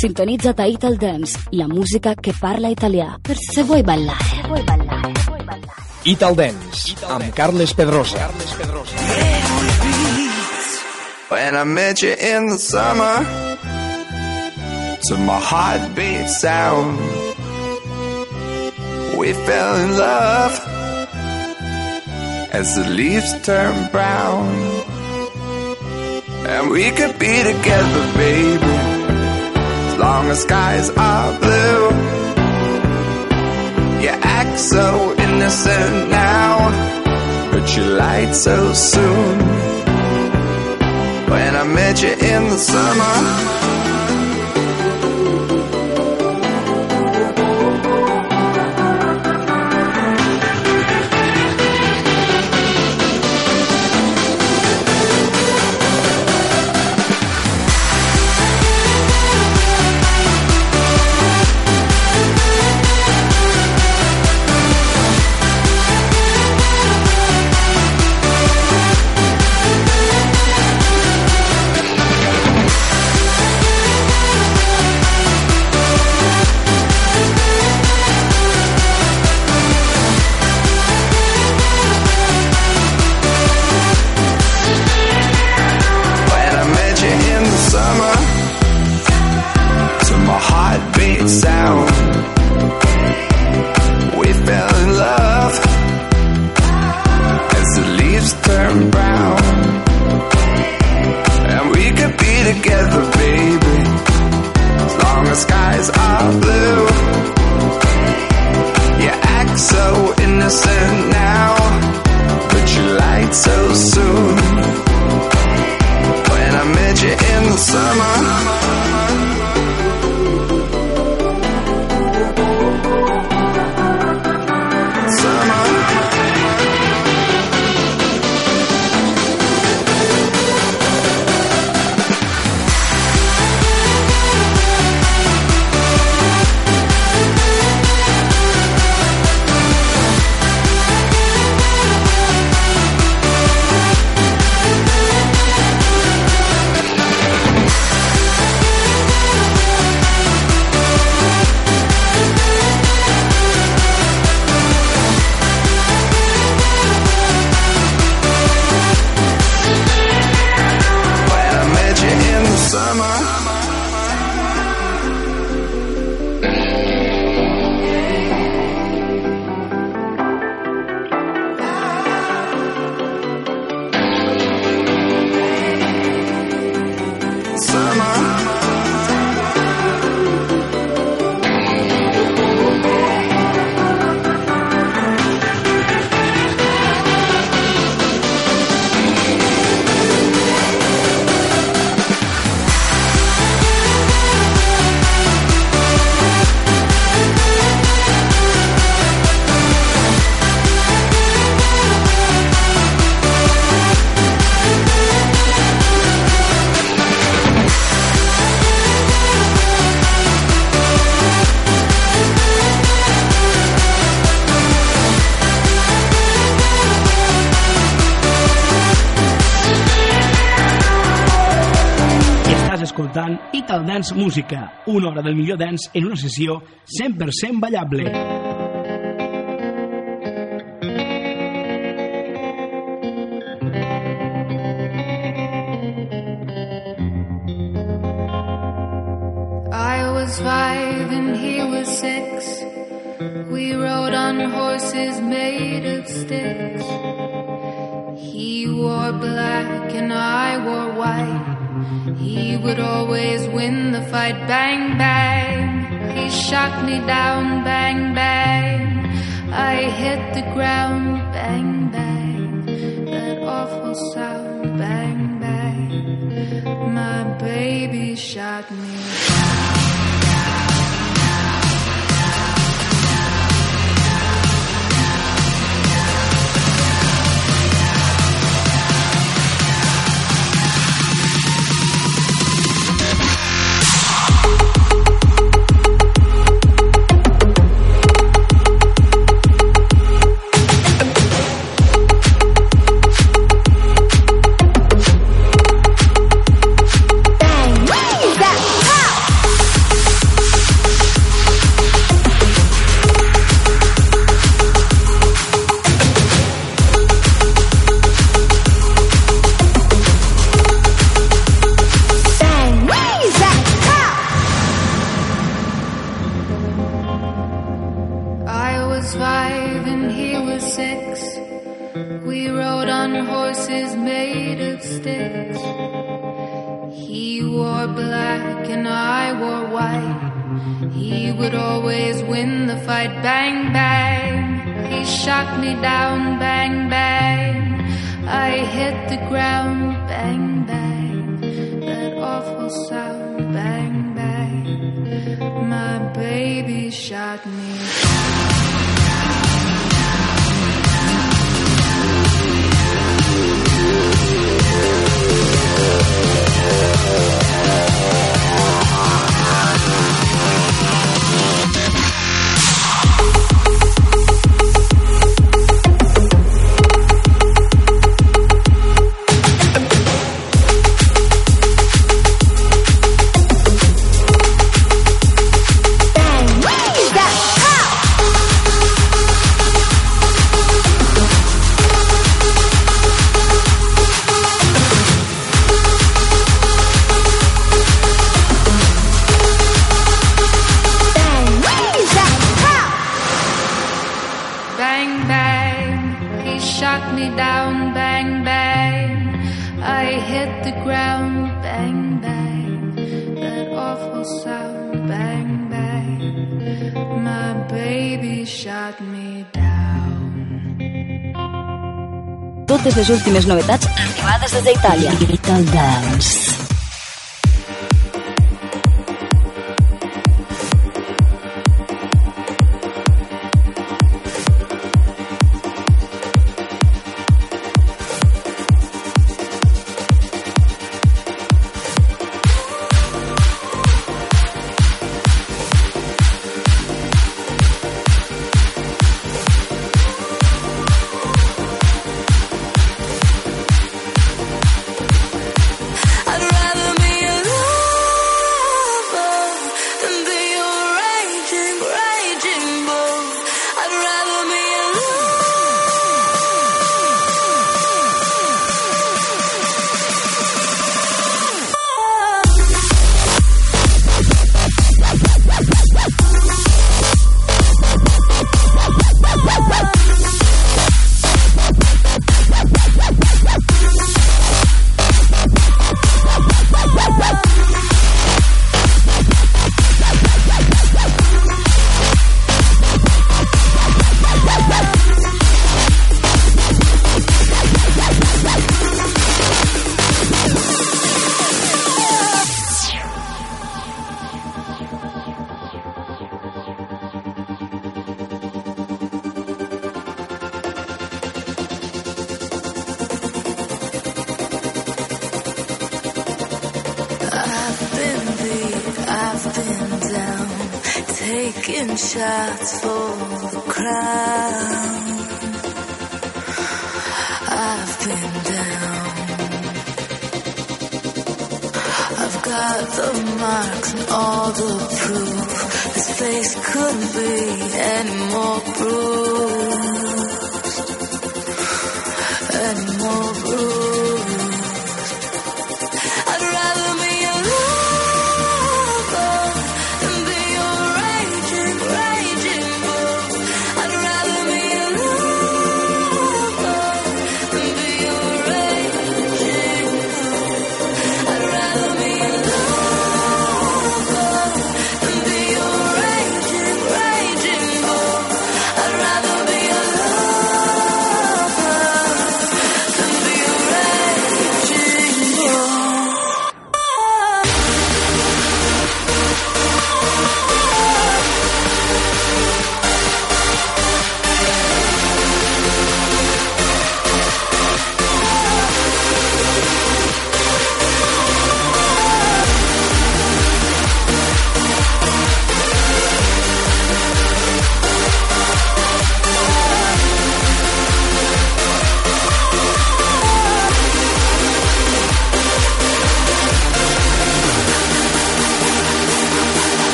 Sintonitza't a Ital Dance, la música que parla italià, per se vuoi ballare. Vuoi ballare. Ital Dance, amb Carles Pedrosa. When I met you in the summer To my heartbeat sound We fell in love As the leaves turn brown And we could be together, baby long as skies are blue You act so innocent now But you lied so soon when I met you in the summer. Estàs escoltant Ital Dance Música, una hora del millor dance en una sessió 100% ballable. I was five and he was six. We rode on horses made of sticks. He wore black and I wore white. He would always win the fight. Bang, bang. He shot me down. Bang, bang. I hit the ground. Bang, bang. That awful sound. Bang, bang. My baby shot me Bang! Shot me down. Bang, bang. I hit the ground. Bang, bang. That awful sound. Bang, bang. My baby shot me totes les últimes novetats arribades des d'Itàlia. Ital Dance.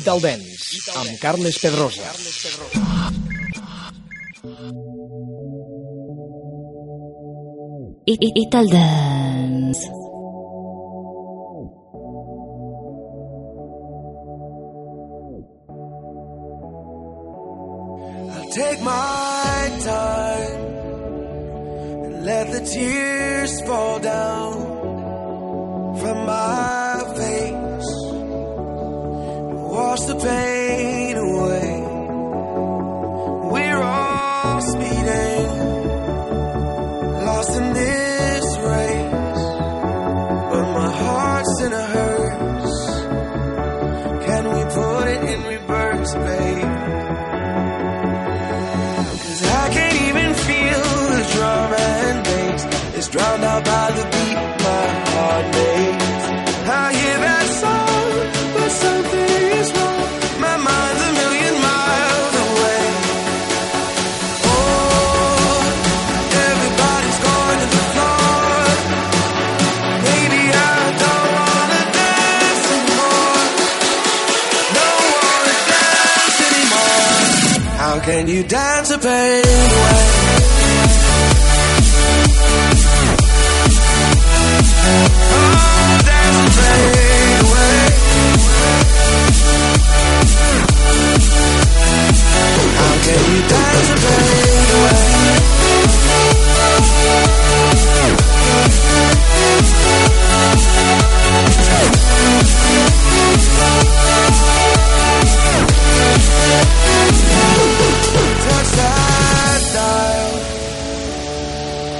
Italdens, amb Carles Pedrosa. Italdens. I'll take my time and let the tears fall down from my wash the pain.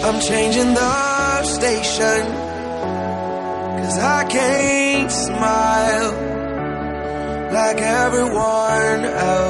I'm changing the station Cause I can't smile Like everyone else.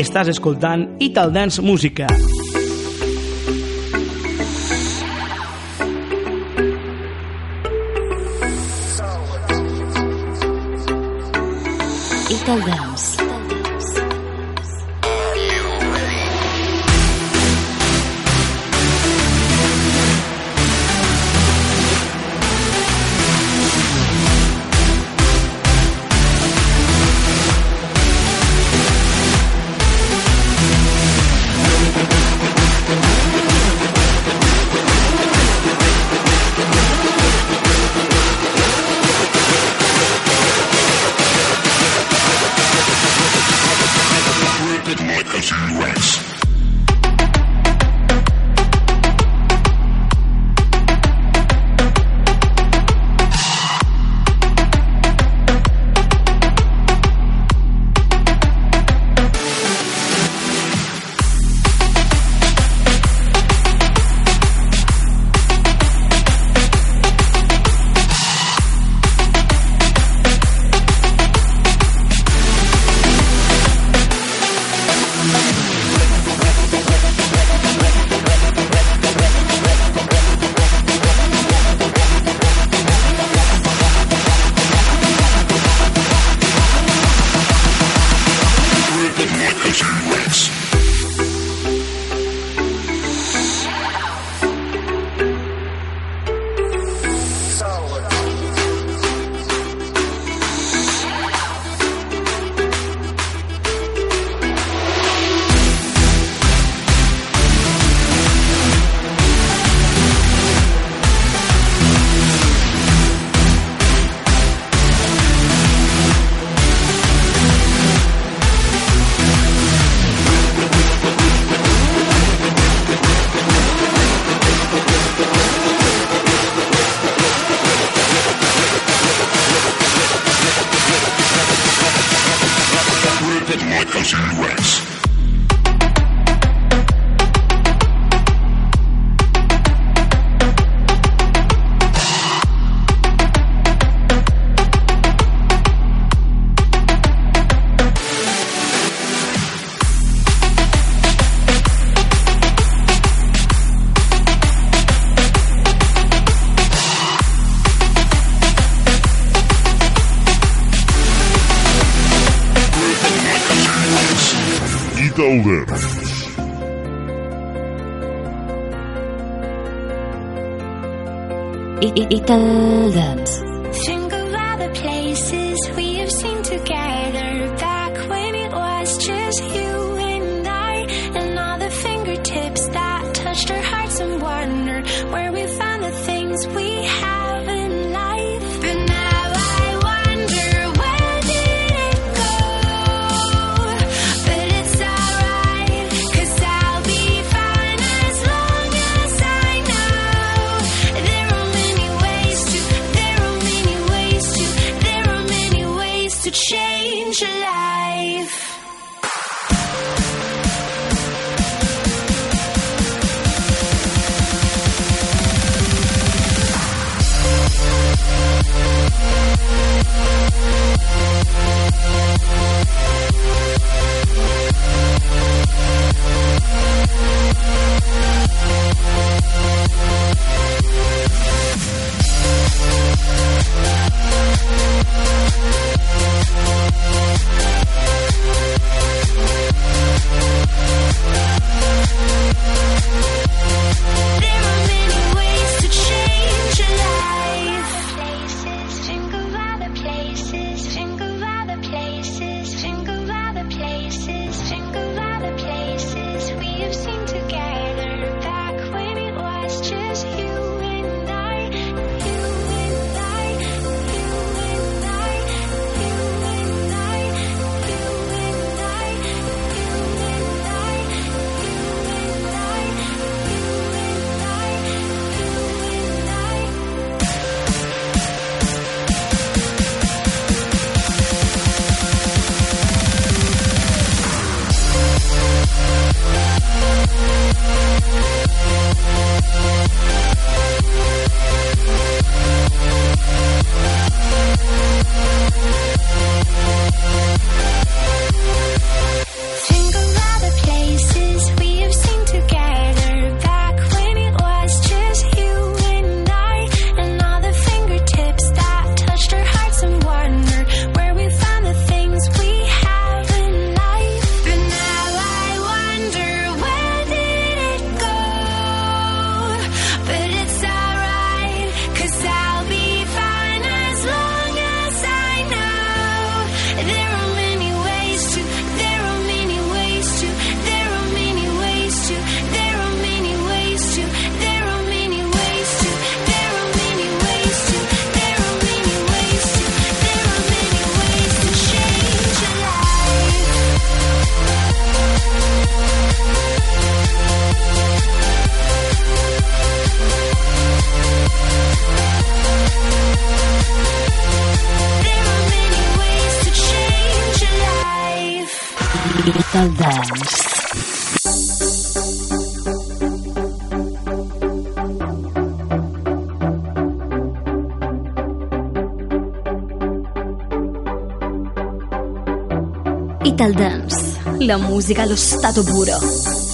Estàs escoltant Ital Dance Música. Ital Dance. Italians. Metal Dance, la musica allo stato puro.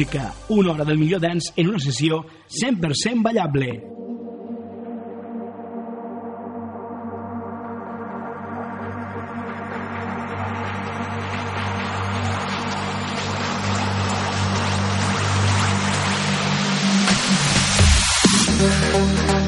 música, una hora del millor dance en una sessió 100% ballable. Thank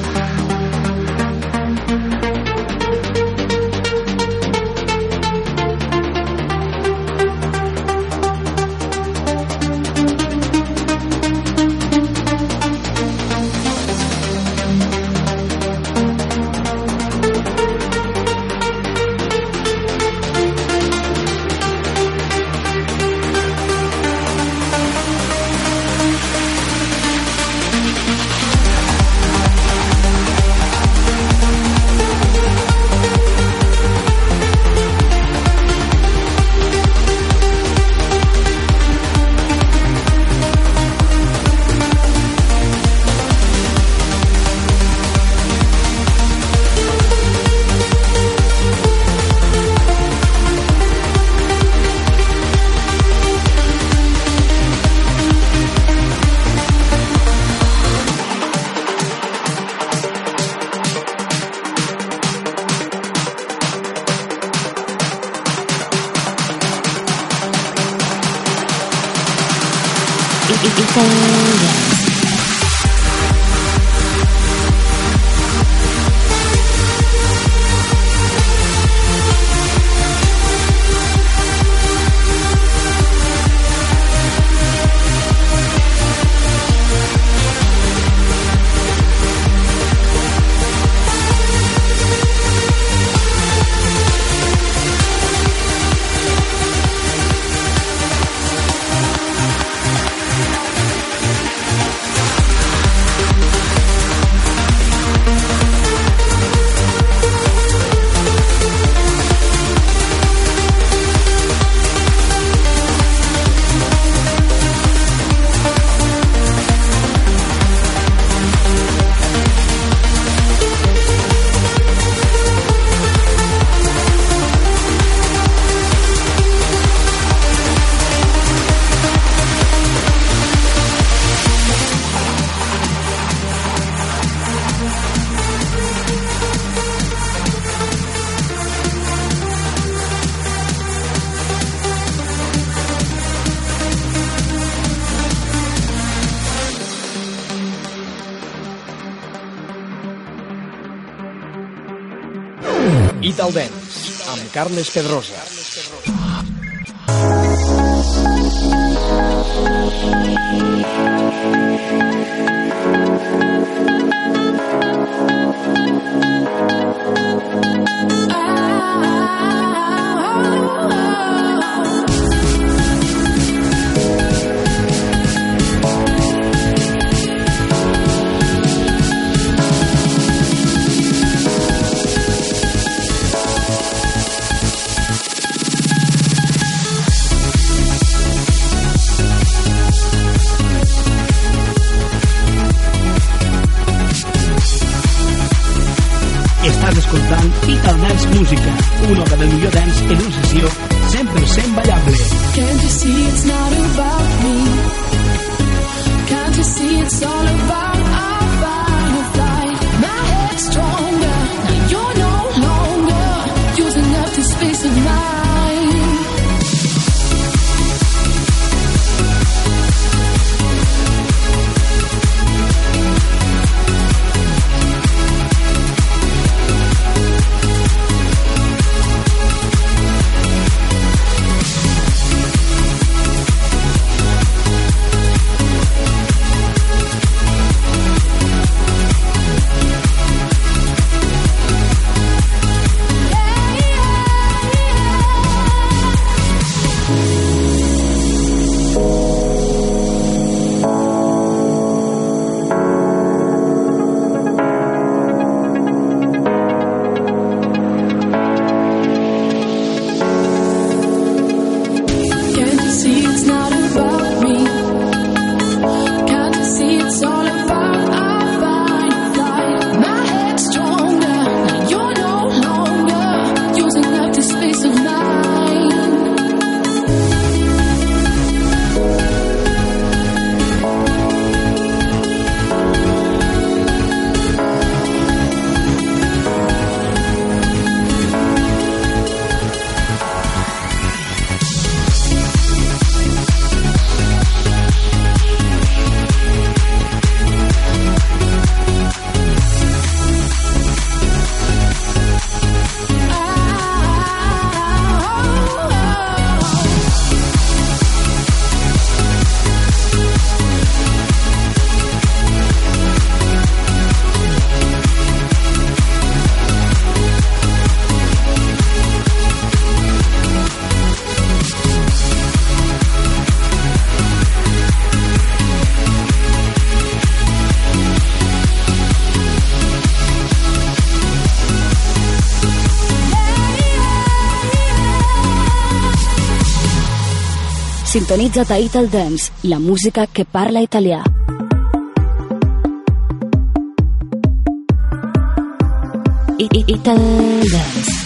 Carles Pedrosa. Sintonitza a Ital Dance, la música que parla italià. Ital Dance.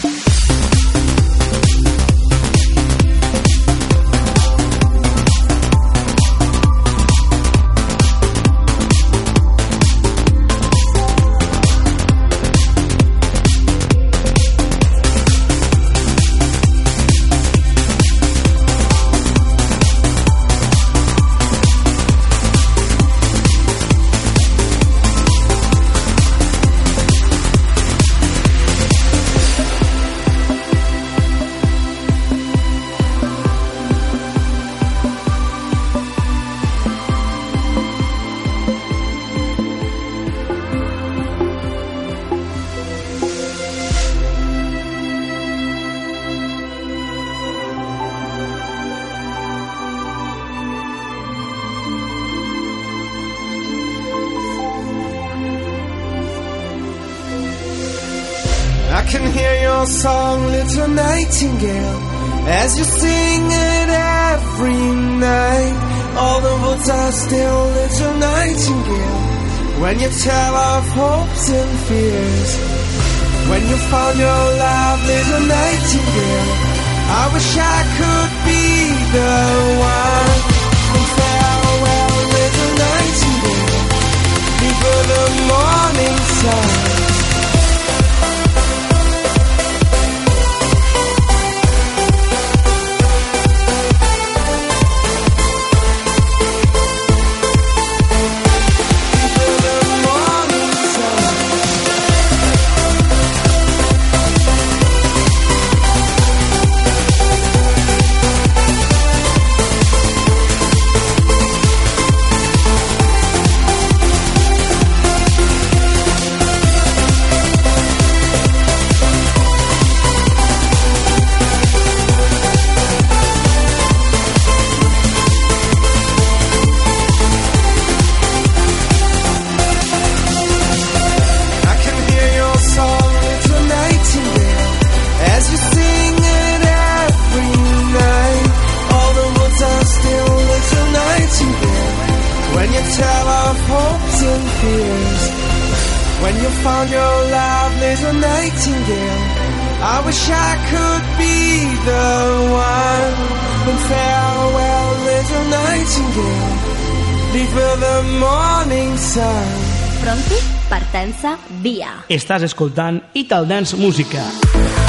estàs escoltant Ital Dance Música. Música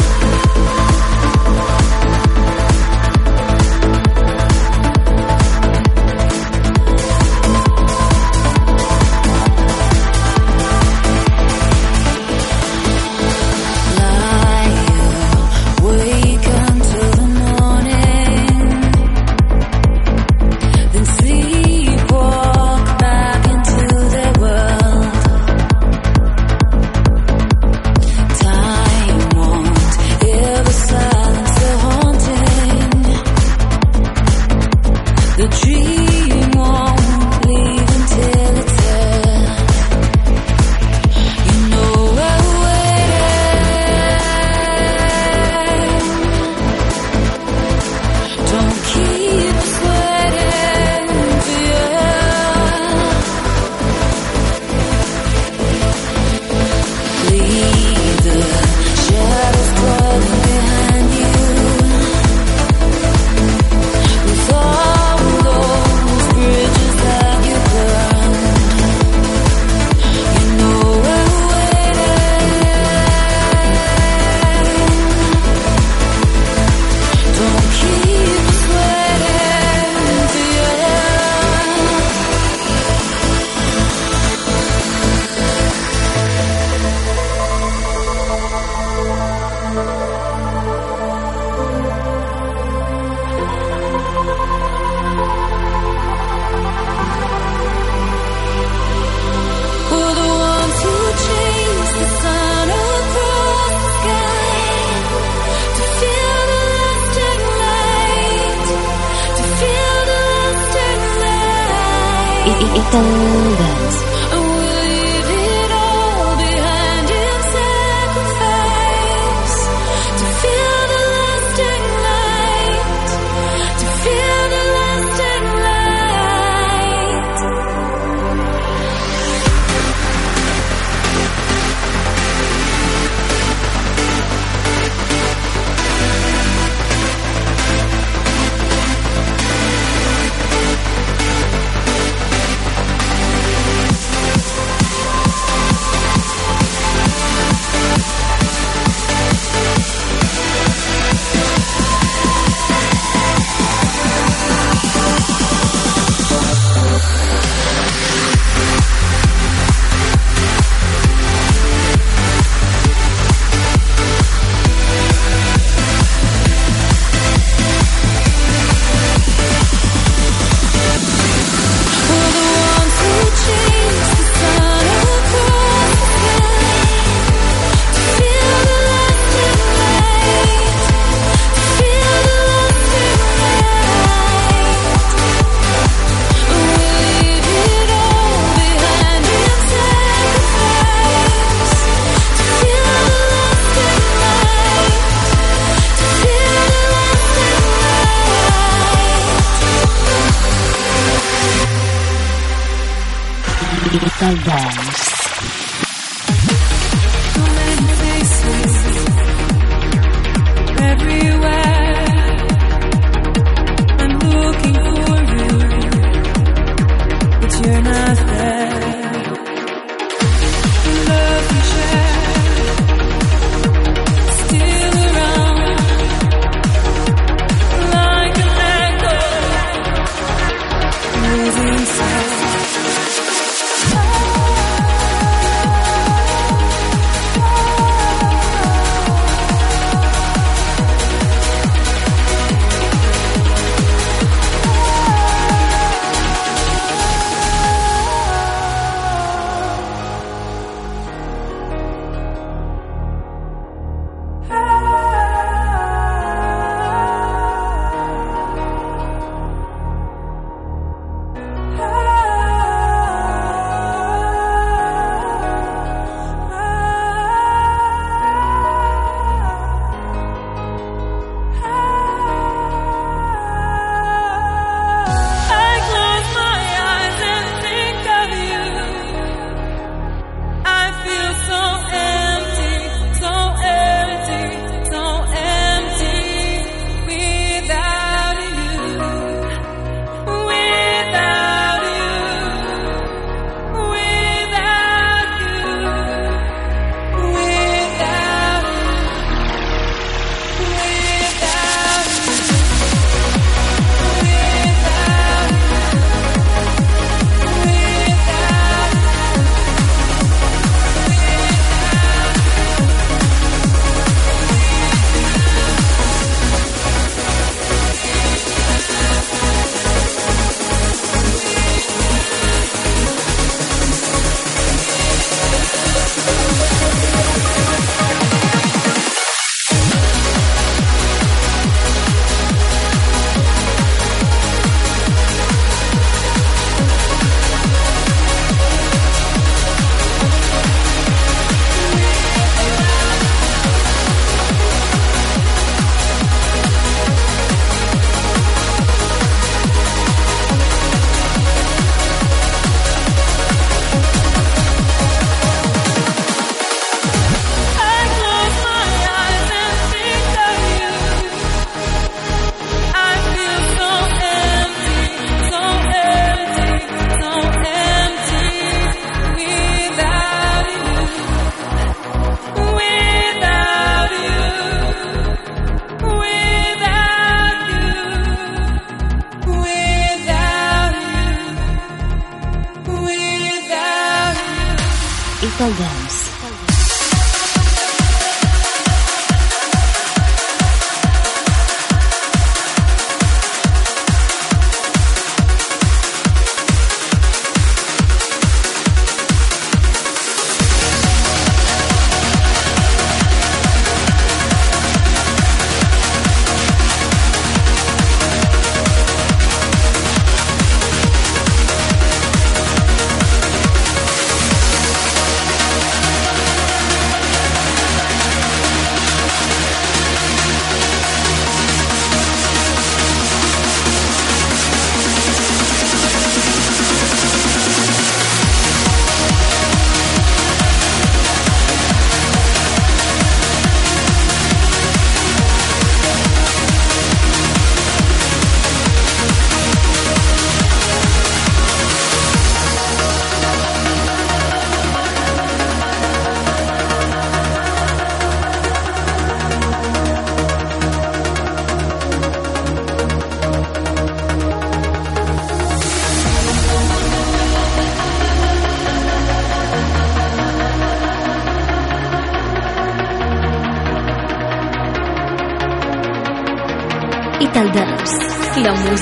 e folgamos.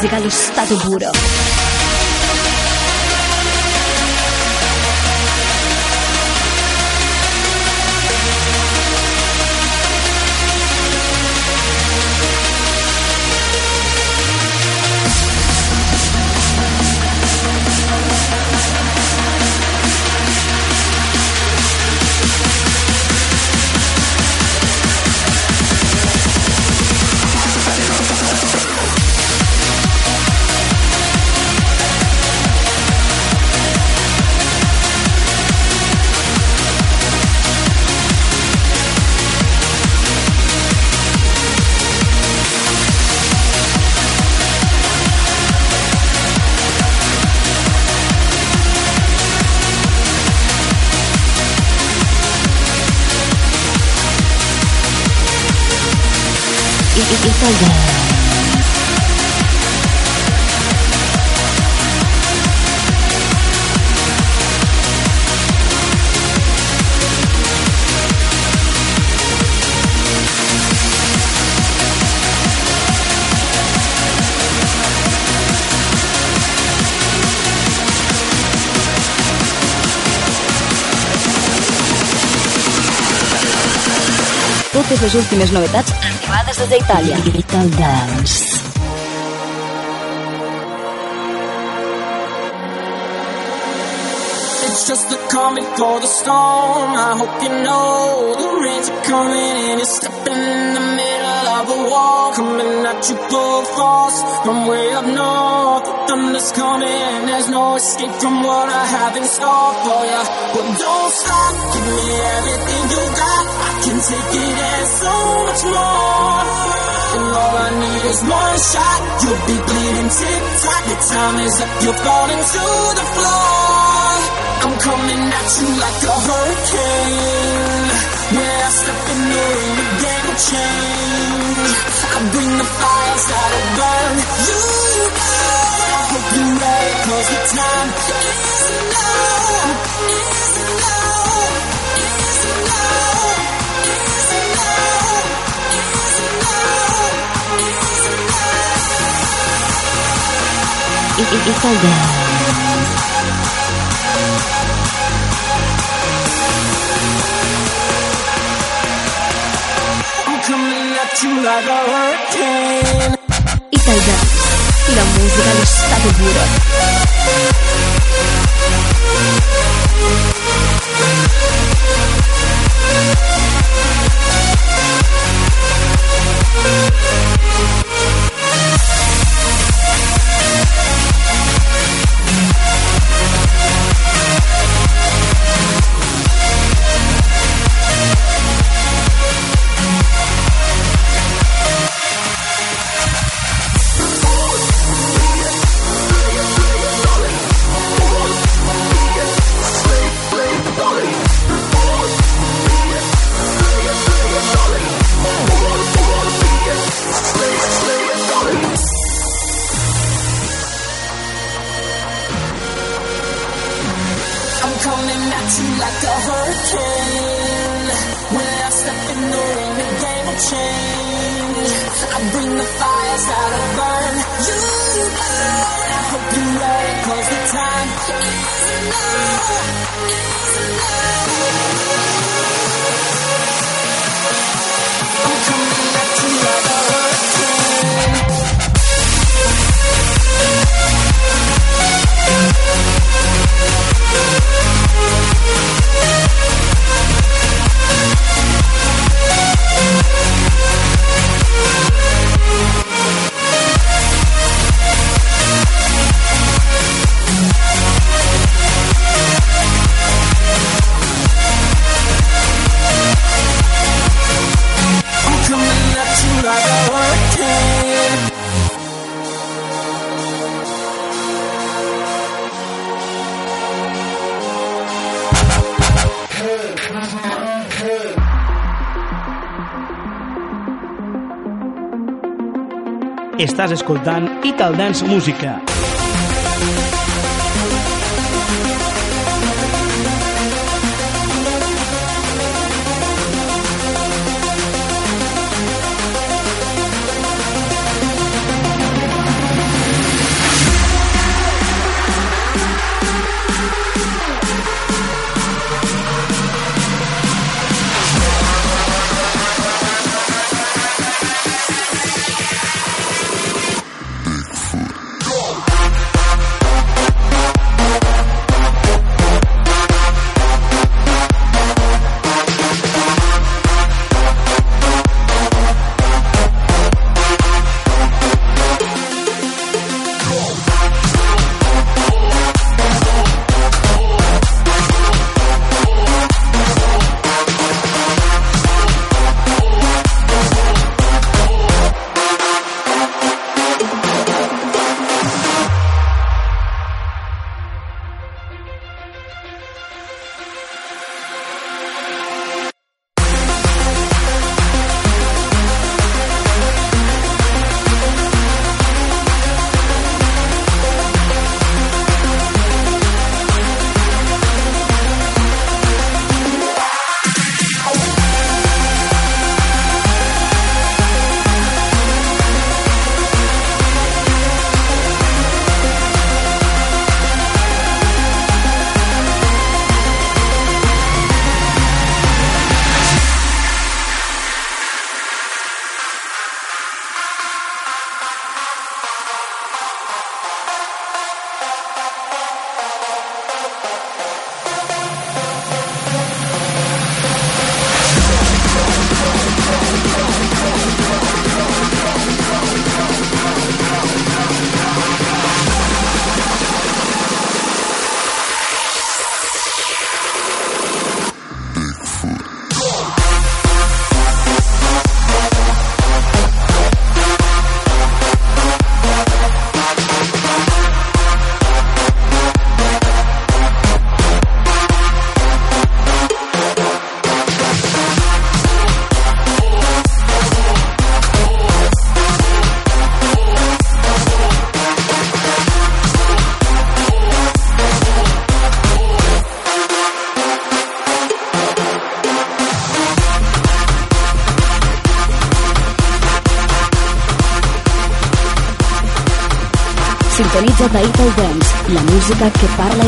musical Stato Puro. Les últimes novetats arribades des d'Itàlia. Ital Dance. It's just the calm before the storm. I hope you know the rains are coming and you're stepping in the middle of a war. Coming at you full force from way up north. The thunder's coming, there's no escape from what I have in store for you. But don't stop, give me everything you got. Can take it and so much more. And all I need is one shot. You'll be bleeding tick tock. Your time is up, you're falling to the floor. I'm coming at you like a hurricane. When I step in the the game will change. I bring the fire, that'll burn you out. I hope you're ready, cause the time. Is now. it's all there. Italia, la musica allo stato puro. Estàs escoltant Ital Dance Música.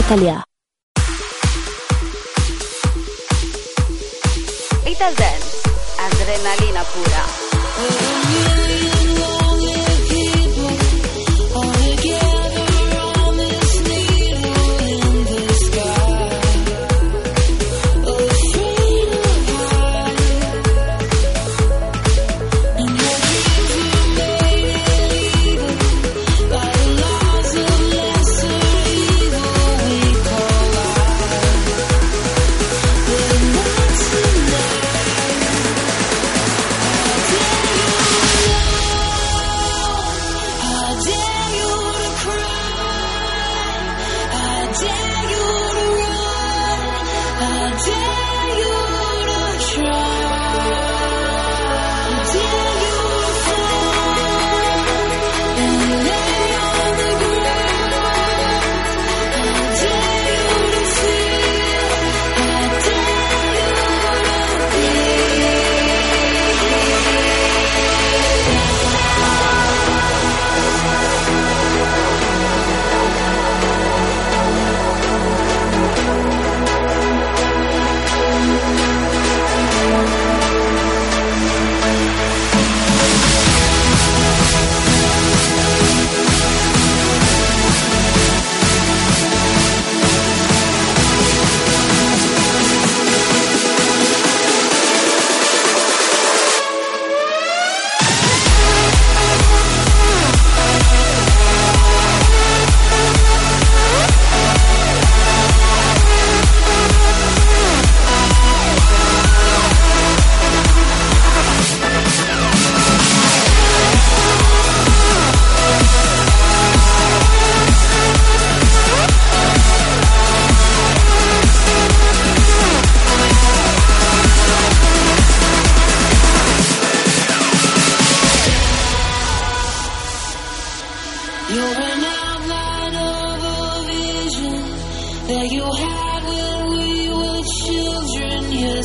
Italia.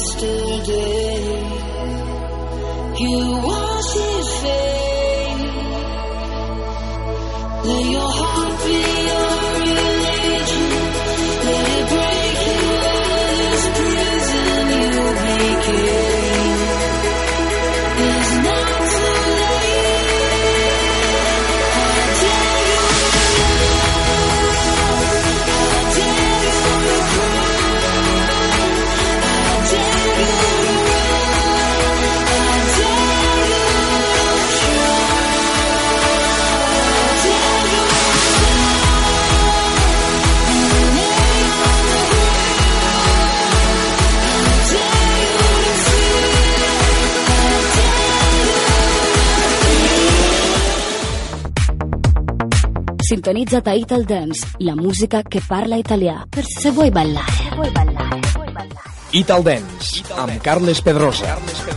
yesterday. You Sintonitza Title Dance, la música que parla italià. Per se. Se vuoi ballare. Ital Dance, amb Carles Pedrosa. Carles Pedrosa.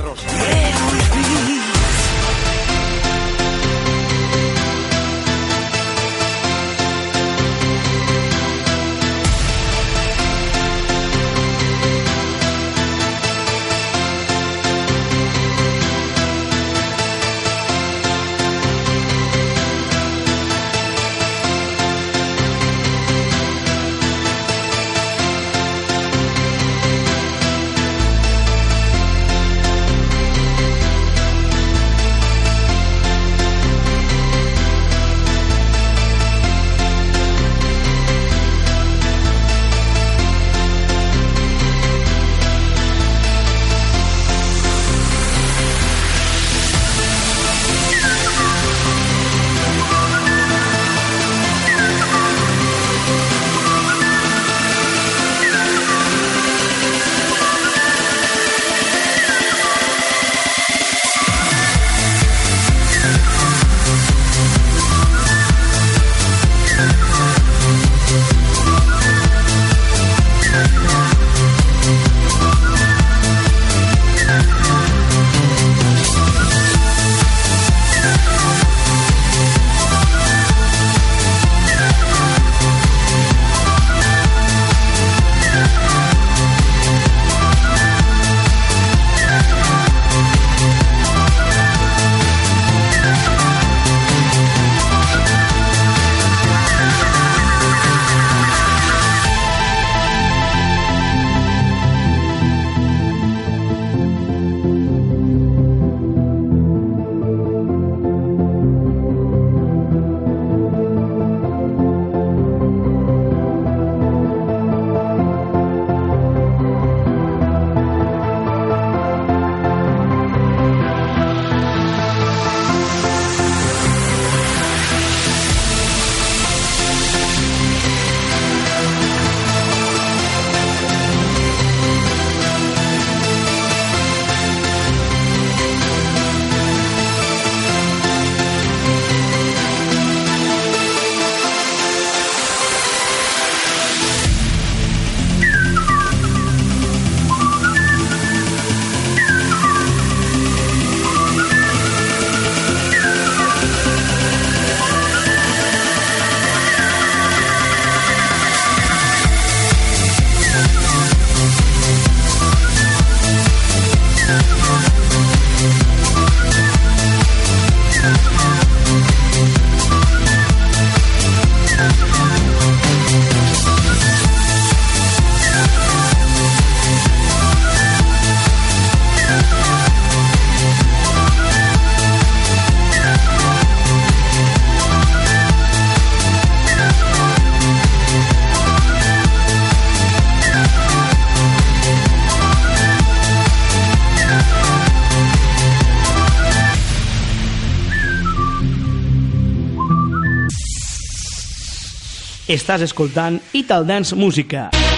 Estàs escoltant Ital Dance Música. You're